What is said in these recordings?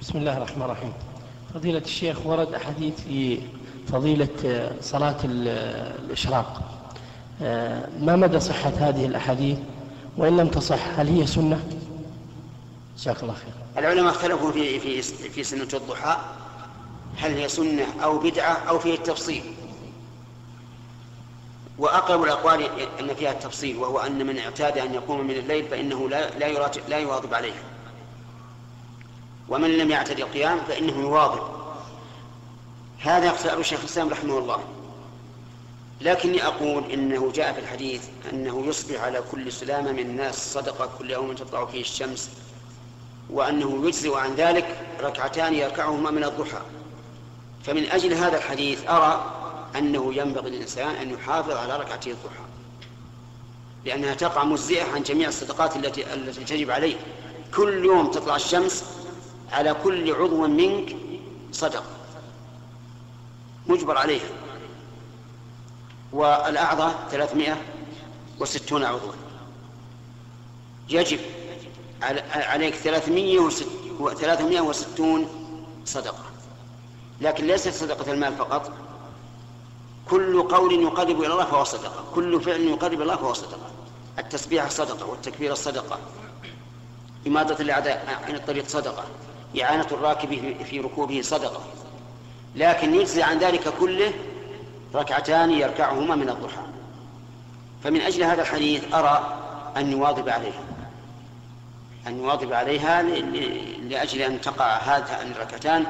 بسم الله الرحمن الرحيم. فضيلة الشيخ ورد أحاديث في فضيلة صلاة الإشراق. ما مدى صحة هذه الأحاديث؟ وإن لم تصح هل هي سنة؟ جزاك الله خير. العلماء اختلفوا في في في سنة الضحى هل هي سنة أو بدعة أو فيه التفصيل. وأقرب الأقوال أن فيها التفصيل وهو أن من اعتاد أن يقوم من الليل فإنه لا لا لا يواظب عليه ومن لم يعتد القيام فإنه يواظب. هذا اختيار الشيخ الإسلام رحمه الله. لكني أقول إنه جاء في الحديث أنه يصبح على كل سلامة من الناس صدقة كل يوم تطلع فيه الشمس وأنه يجزئ عن ذلك ركعتان يركعهما من الضحى. فمن أجل هذا الحديث أرى أنه ينبغي للإنسان أن يحافظ على ركعتي الضحى لأنها تقع مجزئة عن جميع الصدقات التي التي تجب عليه. كل يوم تطلع الشمس على كل عضو منك صدقة مجبر عليها. والأعضاء ثلاثمائة وستون عضوا. يجب عليك ثلاثمائة وستون صدقة. لكن ليست صدقة المال فقط. كل قول يقرب إلى الله فهو صدقة. كل فعل يقرب إلى الله فهو صدقة. التسبيح صدقة والتكبير صدقة. إمادة الأعداء عن الطريق صدقة. إعانة الراكب في ركوبه صدقة. لكن يجزي عن ذلك كله ركعتان يركعهما من الضحى. فمن أجل هذا الحديث أرى أن نواظب عليها. أن نواظب عليها لأجل أن تقع هذه الركعتان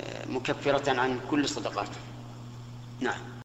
آه، مكفرة عن كل الصدقات نعم.